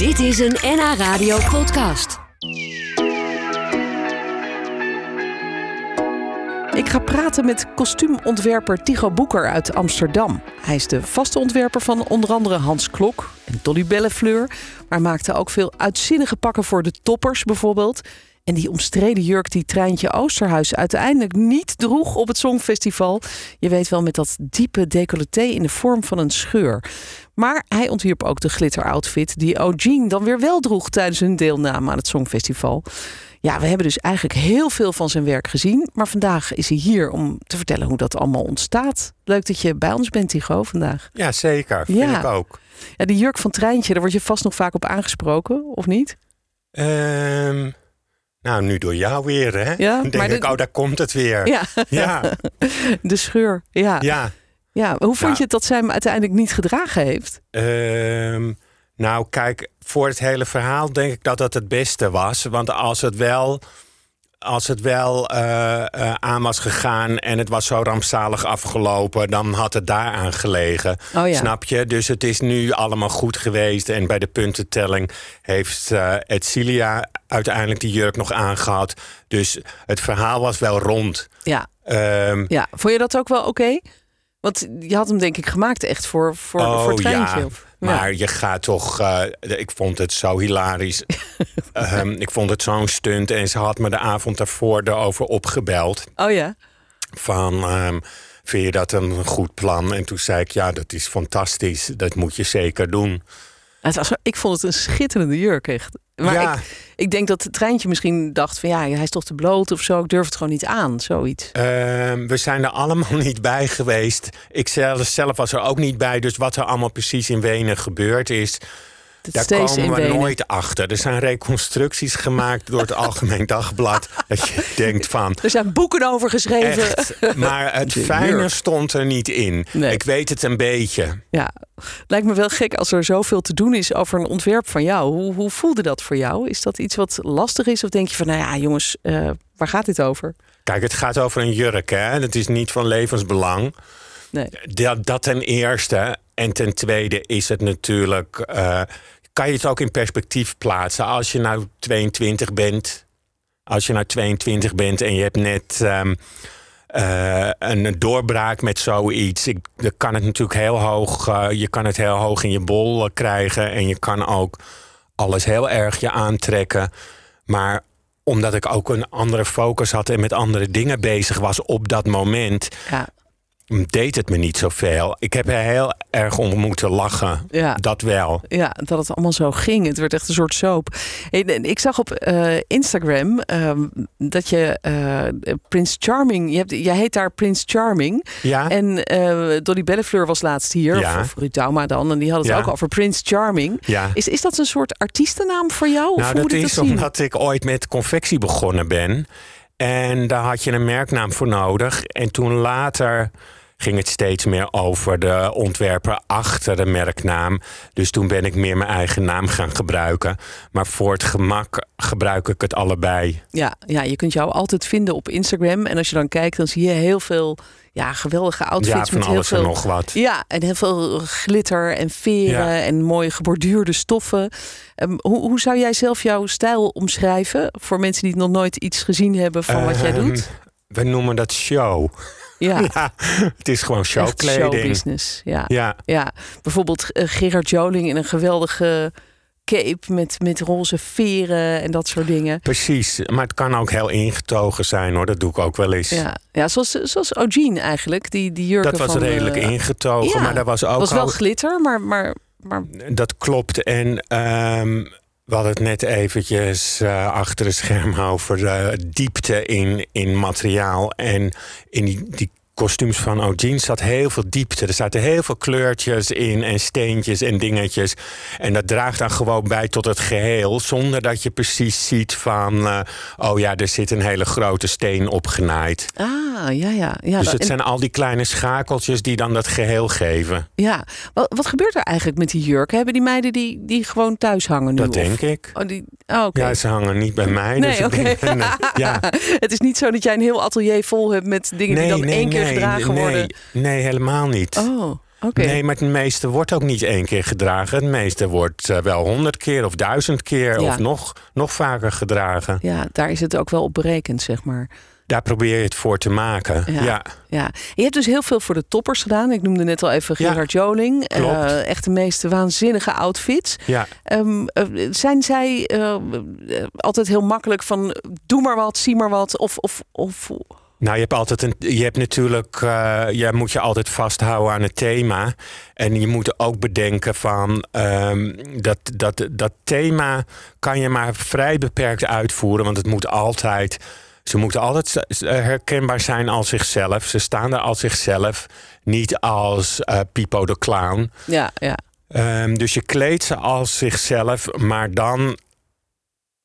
Dit is een NH Radio podcast. Ik ga praten met kostuumontwerper Tigo Boeker uit Amsterdam. Hij is de vaste ontwerper van onder andere Hans Klok en Dolly Bellefleur. Maar maakte ook veel uitzinnige pakken voor de toppers bijvoorbeeld. En die omstreden jurk die Treintje Oosterhuis uiteindelijk niet droeg op het Songfestival. Je weet wel, met dat diepe decolleté in de vorm van een scheur. Maar hij ontwierp ook de glitteroutfit die O'Gene dan weer wel droeg tijdens hun deelname aan het Songfestival. Ja, we hebben dus eigenlijk heel veel van zijn werk gezien. Maar vandaag is hij hier om te vertellen hoe dat allemaal ontstaat. Leuk dat je bij ons bent, Tigo, vandaag. Ja, zeker. Vind Ja. ik ook. Ja, die jurk van Treintje, daar word je vast nog vaak op aangesproken, of niet? Ehm, nou, nu door jou weer, hè? Ja, Dan maar denk ik, de- oh, daar komt het weer. Ja, Ja, de scheur. Ja. ja. Ja. Hoe vond Ja. je het dat zij hem uiteindelijk niet gedragen heeft? Ehm, nou, kijk, voor het hele verhaal denk ik dat dat het beste was. Want als het wel, als het wel eh, eh, aan was gegaan en het was zo rampzalig afgelopen, dan had het daaraan gelegen. Oh ja. Snap je? Dus het is nu allemaal goed geweest. En bij de puntentelling heeft eh Edcilia uiteindelijk die jurk nog aangehad. Dus het verhaal was wel rond. Ja. Ehm, ja. Vond je dat ook wel oké? Want je had hem denk ik gemaakt echt voor, voor, Oh, voor Treintje. ja. Maar je gaat toch. eh, ik vond het zo hilarisch. Ehm, ik vond het zo'n stunt. En ze had me de avond daarvoor erover opgebeld. Oh ja. Van. ehm, Vind je dat een goed plan? En toen zei ik: Ja, dat is fantastisch. Dat moet je zeker doen. Het was, ik vond het een schitterende jurk, echt. Maar Ja. ik, ik denk dat het treintje misschien dacht van ja, hij is toch te bloot of zo. Ik durf het gewoon niet aan, zoiets. Ehm, we zijn er allemaal niet bij geweest. Ik zelf, zelf was er ook niet bij. Dus wat er allemaal precies in Wenen gebeurd is. Het Daar steeds in komen we nooit achter. Er zijn reconstructies gemaakt door het Algemeen Dagblad. Dat je denkt van. Er zijn boeken over geschreven. Echt. Maar het fijne stond er niet in. Nee. Ik weet het een beetje. Ja, lijkt me wel gek als er zoveel te doen is over een ontwerp van jou. Hoe, hoe voelde dat voor jou? Is dat iets wat lastig is? Of denk je van, nou ja, jongens, eh, waar gaat dit over? Kijk, het gaat over een jurk, hè? Dat is niet van levensbelang. Nee. Dat, dat ten eerste. En ten tweede is het natuurlijk. eh, kan je het ook in perspectief plaatsen? Als je nou 22 bent. Als je nou 22 bent en je hebt net. ehm, eh, een doorbraak met zoiets. Ik, dan kan het natuurlijk heel hoog. eh, je kan het heel hoog in je bol eh, krijgen. En je kan ook alles heel erg je aantrekken. Maar omdat ik ook een andere focus had en met andere dingen bezig was op dat moment, Ja, deed het me niet zoveel. Ik heb er heel erg om moeten lachen. Ja. Dat wel. ja, dat het allemaal zo ging. Het werd echt een soort soap. Ik zag op eh, Instagram ehm, dat je eh Prins Charming... Je hebt, jij heet daar Prins Charming. Ja, En eh, Dolly Bellefleur was laatst hier. Ja. Of, Ruud Dauma dan. En die had het Ja. ook over Prins Charming. ja. Is, is dat een soort artiestennaam voor jou? Of Nou, hoe dat is dat omdat ik ooit met confectie begonnen ben. En daar had je een merknaam voor nodig. En toen later ging het steeds meer over de ontwerper achter de merknaam. Dus toen ben ik meer mijn eigen naam gaan gebruiken. Maar voor het gemak gebruik ik het allebei. Ja, ja, je kunt jou altijd vinden op Instagram. En als je dan kijkt, dan zie je heel veel ja, geweldige outfits. Ja, van met heel alles veel, en nog wat. Ja, en heel veel glitter en veren Ja. en mooie geborduurde stoffen. Ehm, hoe, hoe zou jij zelf jouw stijl omschrijven? Voor mensen die nog nooit iets gezien hebben van wat jij Ehm, doet? We noemen dat show. Ja, Ja, het is gewoon showkleding. showbusiness. Ja. Ja. Ja, bijvoorbeeld eh, Gerard Joling in een geweldige cape met, met roze veren en dat soort dingen. precies. Maar het kan ook heel ingetogen zijn hoor. Dat doe ik ook wel eens. Ja, ja zoals, zoals O'Gene eigenlijk. Die, die jurken dat was van, redelijk eh, ingetogen. ja, Maar daar was ook was wel al- glitter, maar, maar, maar Dat klopt. En ehm, we hadden het net eventjes eh, achter de scherm over de diepte in, in materiaal. En in die, die kostuums van O'Gene zat heel veel diepte. Er zaten heel veel kleurtjes in en steentjes en dingetjes. En dat draagt dan gewoon bij tot het geheel. Zonder dat je precies ziet van... eh, oh ja, er zit een hele grote steen opgenaaid. ah, ja, ja. ja, dus het en- zijn al die kleine schakeltjes die dan dat geheel geven. ja. Wat, wat gebeurt er eigenlijk met die jurken? Hebben die meiden die, die gewoon thuis hangen nu? Dat of- denk ik. Oh, die, oh, oké. Ja, ze hangen niet bij mij. Nee, dus ik oké. denk, nee, ja. Het is niet zo dat jij een heel atelier vol hebt met dingen die dan één keer gedragen nee, worden. Nee, helemaal niet. Oh. Nee, maar het meeste wordt ook niet één keer gedragen. Het meeste wordt eh, wel honderd keer of duizend keer Ja. of nog, nog vaker gedragen. Ja, daar is het ook wel op berekend, zeg maar. Daar probeer je het voor te maken. Ja. Ja, je hebt dus heel veel voor de toppers gedaan. Ik noemde net al even Ja, Gerard Joling. klopt. Eh, echt de meest waanzinnige outfits. ja. Ehm, eh, zijn zij altijd heel makkelijk van doe maar wat, zie maar wat? Of, of, of Nou, je hebt altijd een. Je hebt natuurlijk. eh je moet je altijd vasthouden aan het thema. En je moet ook bedenken van. ehm, dat, dat, dat thema kan je maar vrij beperkt uitvoeren. Want het moet altijd. Ze moeten altijd herkenbaar zijn als zichzelf. Ze staan er als zichzelf. Niet als eh Pipo de Clown. ja, ja. Ehm, dus je kleedt ze als zichzelf, maar dan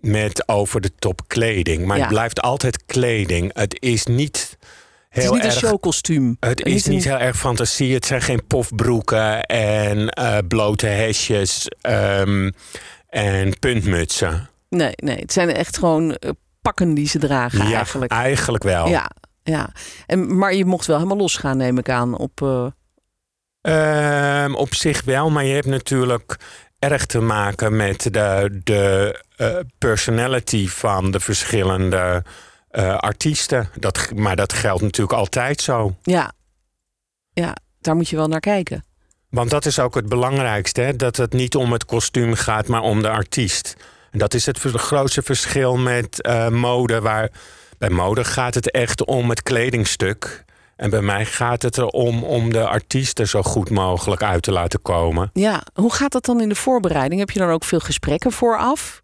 met over de top kleding. Maar Ja. het blijft altijd kleding. Het is niet Het is heel niet een showkostuum. Het is een- niet heel erg fantasie. Het zijn geen pofbroeken en eh, blote hesjes ehm, en puntmutsen. Nee, nee, het zijn echt gewoon eh, pakken die ze dragen ja, eigenlijk. eigenlijk wel. Ja, ja. En, maar je mocht wel helemaal losgaan, neem ik aan. Op, eh, Ehm, op zich wel, maar je hebt natuurlijk erg te maken met de, de eh, personality van de verschillende eh, artiesten. Dat, maar dat geldt natuurlijk altijd zo. ja. ja, daar moet je wel naar kijken. Want dat is ook het belangrijkste: hè? dat het niet om het kostuum gaat, maar om de artiest. En dat is het grootste verschil met eh, mode. Waar, bij mode gaat het echt om het kledingstuk. En bij mij gaat het erom om de artiest er zo goed mogelijk uit te laten komen. Ja, hoe gaat dat dan in de voorbereiding? Heb je dan ook veel gesprekken vooraf?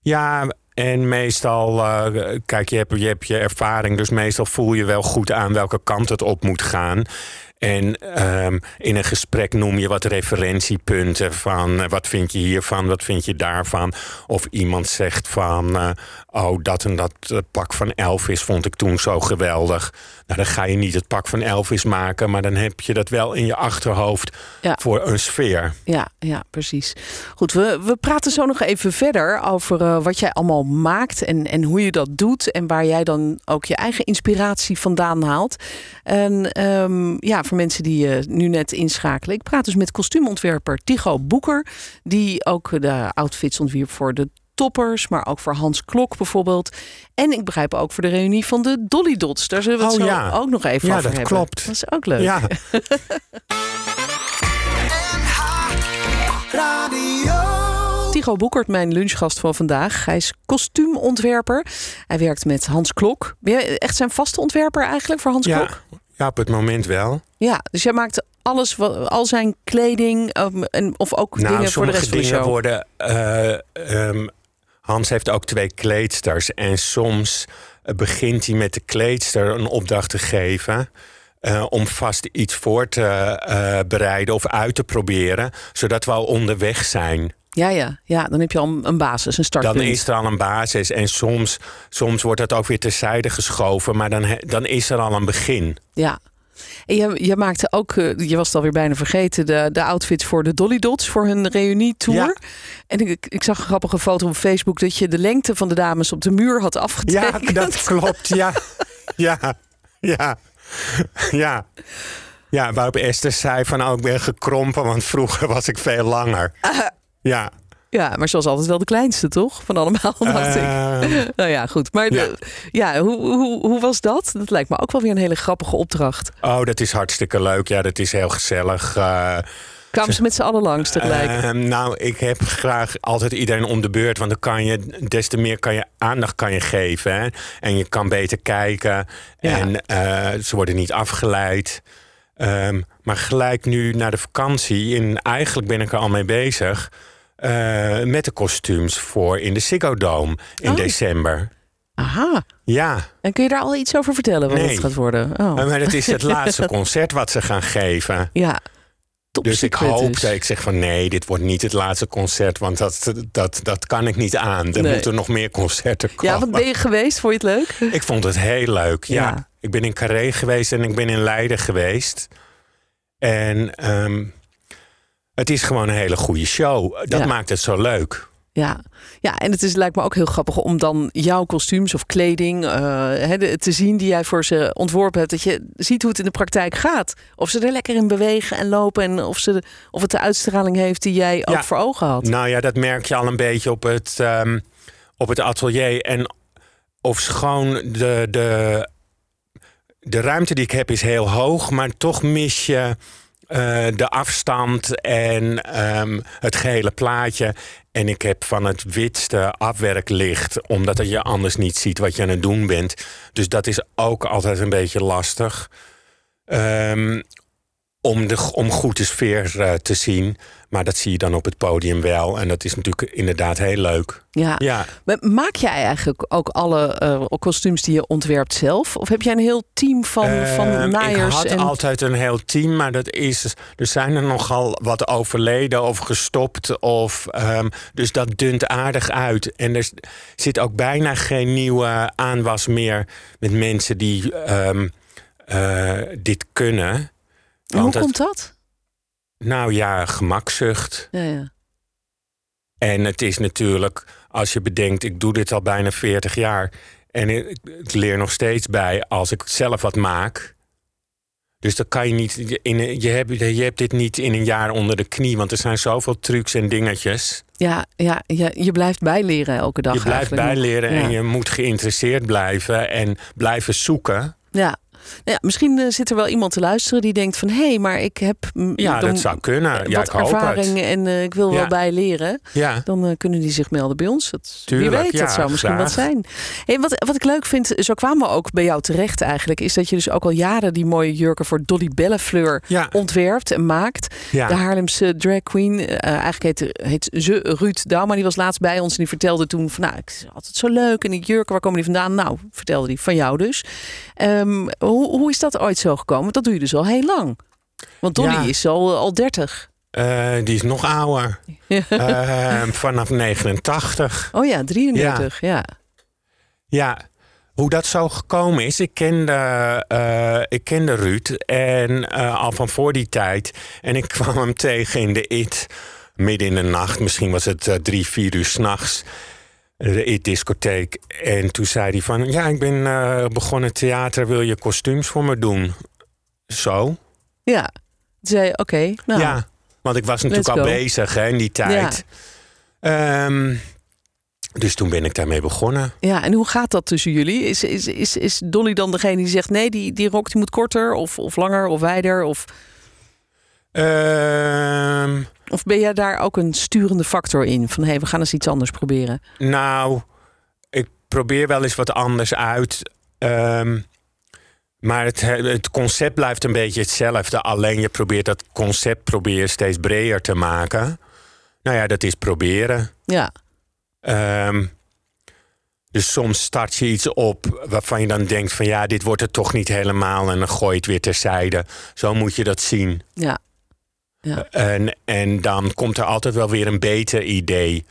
Ja, en meestal, eh, kijk, je hebt, je hebt je ervaring, dus meestal voel je wel goed aan welke kant het op moet gaan. En ehm, in een gesprek noem je wat referentiepunten van eh, wat vind je hiervan, wat vind je daarvan. Of iemand zegt van, eh, oh dat en dat eh, pak van Elvis vond ik toen zo geweldig. Nou, dan ga je niet het pak van Elvis maken, maar dan heb je dat wel in je achterhoofd Ja. voor een sfeer. Ja, ja, precies. Goed, we, we praten zo nog even verder over wat jij allemaal maakt en, en hoe je dat doet. En waar jij dan ook je eigen inspiratie vandaan haalt. En ehm, ja, voor mensen die je nu net inschakelen. Ik praat dus met kostuumontwerper Tigo Boeker. Die ook de outfits ontwierp voor de toppers, maar ook voor Hans Klok bijvoorbeeld. En ik begrijp ook voor de reunie van de Dolly Dots. Daar zullen we het Oh zo ja. ook nog even Ja, over dat hebben. klopt. Dat is ook leuk. Ja. Tigo Boekert, mijn lunchgast van vandaag. Hij is kostuumontwerper. Hij werkt met Hans Klok. Ben jij echt zijn vaste ontwerper eigenlijk voor Hans Ja, Klok? Ja, op het moment wel. Ja, dus jij maakt alles, al zijn kleding um, en, of ook Nou, dingen voor de sommige rest van de dingen show. worden. eh, ehm, Hans heeft ook twee kleedsters. En soms eh, begint hij met de kleedster een opdracht te geven. eh, om vast iets voor te bereiden of uit te proberen. Zodat we al onderweg zijn. Ja, ja, ja, dan heb je al een basis, een startpunt. Dan is er al een basis. En soms, soms wordt dat ook weer terzijde geschoven. Maar dan, dan is er al een begin. Ja. En je, je maakte ook, eh, je was het alweer bijna vergeten, de, de outfits voor de Dolly Dots voor hun reunietour. Ja. En ik, ik zag een grappige foto op Facebook dat je de lengte van de dames op de muur had Ja, afgetekend. dat klopt. Ja, ja, ja, ja. Ja, waarop Esther zei van, oh, ik ben gekrompen, want vroeger was ik veel langer. Ja. Ja, maar ze was altijd wel de kleinste, toch? Van allemaal, dacht ik. Ehm, Nou ja, goed. Maar ja. de- ja, hoe, hoe, hoe was dat? Dat lijkt me ook wel weer een hele grappige opdracht. oh, dat is hartstikke leuk. Ja, dat is heel gezellig. Eh, Kwamen ze met z'n allen langs tegelijk? ehm, nou, ik heb graag altijd iedereen om de beurt. Want dan kan je, des te meer kan je aandacht kan je geven. Hè? En je kan beter kijken. Ja. En eh, ze worden niet afgeleid. Ehm, maar gelijk nu naar de vakantie. En eigenlijk ben ik er al mee bezig. Eh, met de kostuums voor in de Ziggo Dome in Oh. december. Aha. Ja, En kun je daar al iets over vertellen wat Nee. het gaat worden? Oh. maar het is het laatste concert wat ze gaan geven. Ja. Top Dus ik secret hoop dus. ik zeg van nee, dit wordt niet het laatste concert, want dat, dat, dat kan ik niet aan. Er Nee. moeten nog meer concerten komen. Ja, wat ben je geweest? Vond je het leuk? Ik vond het heel leuk. Ja. Ja. ik ben in Carré geweest en ik ben in Leiden geweest. En ehm, het is gewoon een hele goede show. Dat Ja. maakt het zo leuk. Ja. ja, en het is, lijkt me ook heel grappig om dan jouw kostuums of kleding uh, he, te zien die jij voor ze ontworpen hebt. Dat je ziet hoe het in de praktijk gaat. Of ze er lekker in bewegen en lopen en of, ze, of het de uitstraling heeft die jij ook voor ogen had. Nou ja, dat merk je al een beetje op het, um, op het atelier. En of schoon de, de, de ruimte die ik heb is heel hoog, maar toch mis je uh, de afstand en um, het gehele plaatje. En ik heb van het witste afwerklicht, omdat je anders niet ziet wat je aan het doen bent. Dus dat is ook altijd een beetje lastig. Um, om, de, om goed de sfeer uh, te zien. Maar dat zie je dan op het podium wel. En dat is natuurlijk inderdaad heel leuk. Ja. ja. Maak jij eigenlijk ook alle uh, kostuums die je ontwerpt zelf? Of heb jij een heel team van, uh, van naaiers? Ik had en... altijd een heel team, maar dat is, er zijn er nogal wat overleden of gestopt. Of, um, dus dat dunt aardig uit. En er zit ook bijna geen nieuwe aanwas meer met mensen die um, dit kunnen. Want hoe komt dat? Nou ja, gemakzucht. Ja, ja. En het is natuurlijk, als je bedenkt, ik doe dit al bijna 40 jaar. En ik, ik leer nog steeds bij als ik zelf wat maak. Dus dan kan je niet. In, je, hebt, je hebt dit niet in een jaar onder de knie, want er zijn zoveel trucs en dingetjes. Ja, ja, ja je blijft bijleren elke dag. Je blijft bijleren ja. en je moet geïnteresseerd blijven en blijven zoeken. Ja. Nou ja, misschien uh, zit er wel iemand te luisteren die denkt van... hé, hey, maar ik heb ja, dat zou kunnen. Ja, wat ik ervaring en uh, ik wil Ja. wel bij leren. Ja. Dan uh, kunnen die zich melden bij ons. Dat, Tuurlijk, wie weet, dat zou misschien wat zijn. Hey, wat, wat ik leuk vind, zo kwamen we ook bij jou terecht eigenlijk... is dat je dus ook al jaren die mooie jurken voor Dolly Bellefleur ontwerpt en maakt. De Haarlemse drag queen, eh, eigenlijk heet, heet ze Ruud Douwma. Die was laatst bij ons en die vertelde toen van... nou, ik is altijd zo leuk en die jurken, waar komen die vandaan? Nou, vertelde die van jou dus. Ehm, hoe, hoe is dat ooit zo gekomen? Dat doe je dus al heel lang. Want Ja. is al, al 30. Eh, die is nog ouder. Eh, vanaf 89. Oh ja, 33. Ja. Ja, hoe dat zo gekomen is. Ik kende, eh, ik kende Ruud en eh, al van voor die tijd. En ik kwam hem tegen in de IT. Midden in de nacht, misschien was het eh, drie, vier uur s'nachts. De IT-discotheek. En toen zei hij van... Ja, ik ben eh, begonnen theater. Wil je kostuums voor me doen? Zo. ja. Toen zei oké, nou, Ja, want ik was natuurlijk al bezig hè, in die tijd. Ehm, dus toen ben ik daarmee begonnen. Ja, en hoe gaat dat tussen jullie? Is, is, is, is Dolly dan degene die zegt... nee, die, die rok die moet korter of, of langer of wijder? Of, Ehm, of ben jij daar ook een sturende factor in? Van, hé, hey, we gaan eens iets anders proberen. nou, ik probeer wel eens wat anders uit. Ehm, maar het, het concept blijft een beetje hetzelfde. Alleen je probeert dat concept probeer steeds breder te maken. Nou ja, dat is proberen. Ja, Ehm, dus soms start je iets op waarvan je dan denkt van ja, dit wordt het toch niet helemaal en dan gooi je het weer terzijde. Zo moet je dat zien. ja. Ja. En, en dan komt er altijd wel weer een beter idee.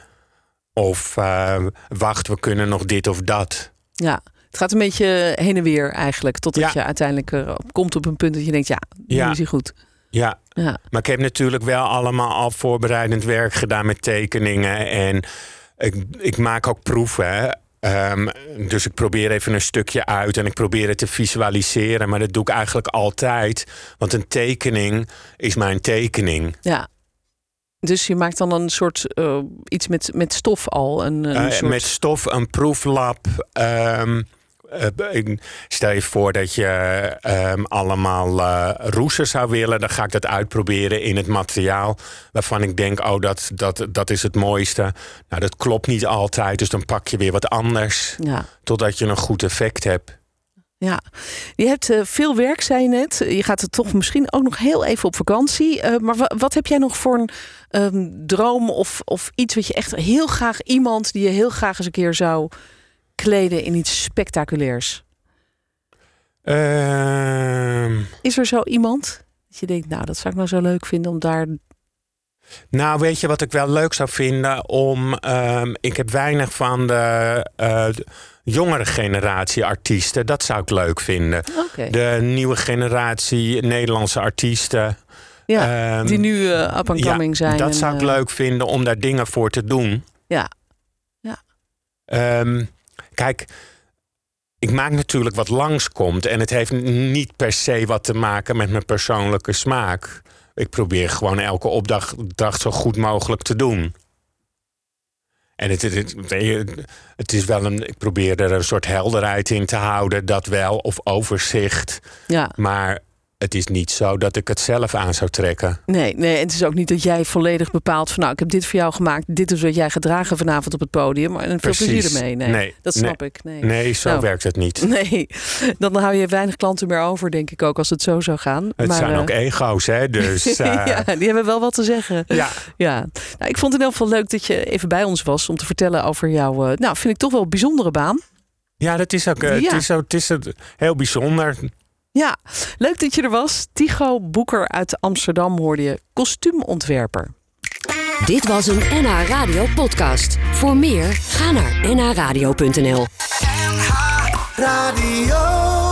Of eh, wacht, we kunnen nog dit of dat. Ja, het gaat een beetje heen en weer eigenlijk. Totdat Ja. je uiteindelijk eh, komt op een punt dat je denkt, ja, nu Ja. is hij goed. Ja, Ja, maar ik heb natuurlijk wel allemaal al voorbereidend werk gedaan met tekeningen. En ik, ik maak ook proeven. Ehm, dus ik probeer even een stukje uit en ik probeer het te visualiseren. Maar dat doe ik eigenlijk altijd. Want een tekening is mijn tekening. ja. Dus je maakt dan een soort eh, iets met, met stof al. Een, een Eh, soort... Met stof, een proeflab. ehm, eh, ik- stel je voor dat je ehm, allemaal eh roezen zou willen. Dan ga ik dat uitproberen in het materiaal. Waarvan ik denk, oh, dat, dat, dat is het mooiste. Nou, dat klopt niet altijd. Dus dan pak je weer wat anders. Ja. Totdat je een goed effect hebt. Ja, je hebt eh, veel werk, zei je net. Je gaat er toch misschien ook nog heel even op vakantie. Maar wa- wat heb jij nog voor een ehm, droom of, of iets wat je echt heel graag iemand die je heel graag eens een keer zou kleden in iets spectaculairs? Ehm, Is er zo iemand dat je denkt, nou, dat zou ik nou zo leuk vinden om daar. Nou, weet je wat ik wel leuk zou vinden? Om, ehm, ik heb weinig van de eh, de jongere generatie artiesten. Dat zou ik leuk vinden. De nieuwe generatie Nederlandse artiesten. Ja, ehm, die nu eh up and coming ja, zijn. Dat en, zou ik eh, leuk vinden om daar dingen voor te doen. Ja, Ehm, kijk, ik maak natuurlijk wat langskomt. En het heeft niet per se wat te maken met mijn persoonlijke smaak. Ik probeer gewoon elke opdracht zo goed mogelijk te doen. En het, het, het, is wel een. Ik probeer er een soort helderheid in te houden, dat wel, of overzicht. Ja. Maar het is niet zo dat ik het zelf aan zou trekken. Nee, nee, het is ook niet dat jij volledig bepaalt van nou, ik heb dit voor jou gemaakt, dit is wat jij gedragen vanavond op het podium. En veel plezier ermee. Nee, nee dat snap ik. Nee, nee zo nou, werkt het niet. Nee, dan hou je weinig klanten meer over, denk ik ook, als het zo zou gaan. Het maar, zijn uh, ook ego's, hè? Dus, uh... ja, die hebben wel wat te zeggen. Ja. ja. Nou, ik vond het in ieder geval leuk dat je even bij ons was om te vertellen over jouw, uh, nou, vind ik toch wel een bijzondere baan. Ja, dat is ook. Ja. Het is, ook, het is heel bijzonder. Ja, leuk dat je er was. Tigo Boeker uit Amsterdam hoorde je, kostuumontwerper. Dit was een NH Radio podcast. Voor meer, ga naar nhradio.nl NH Radio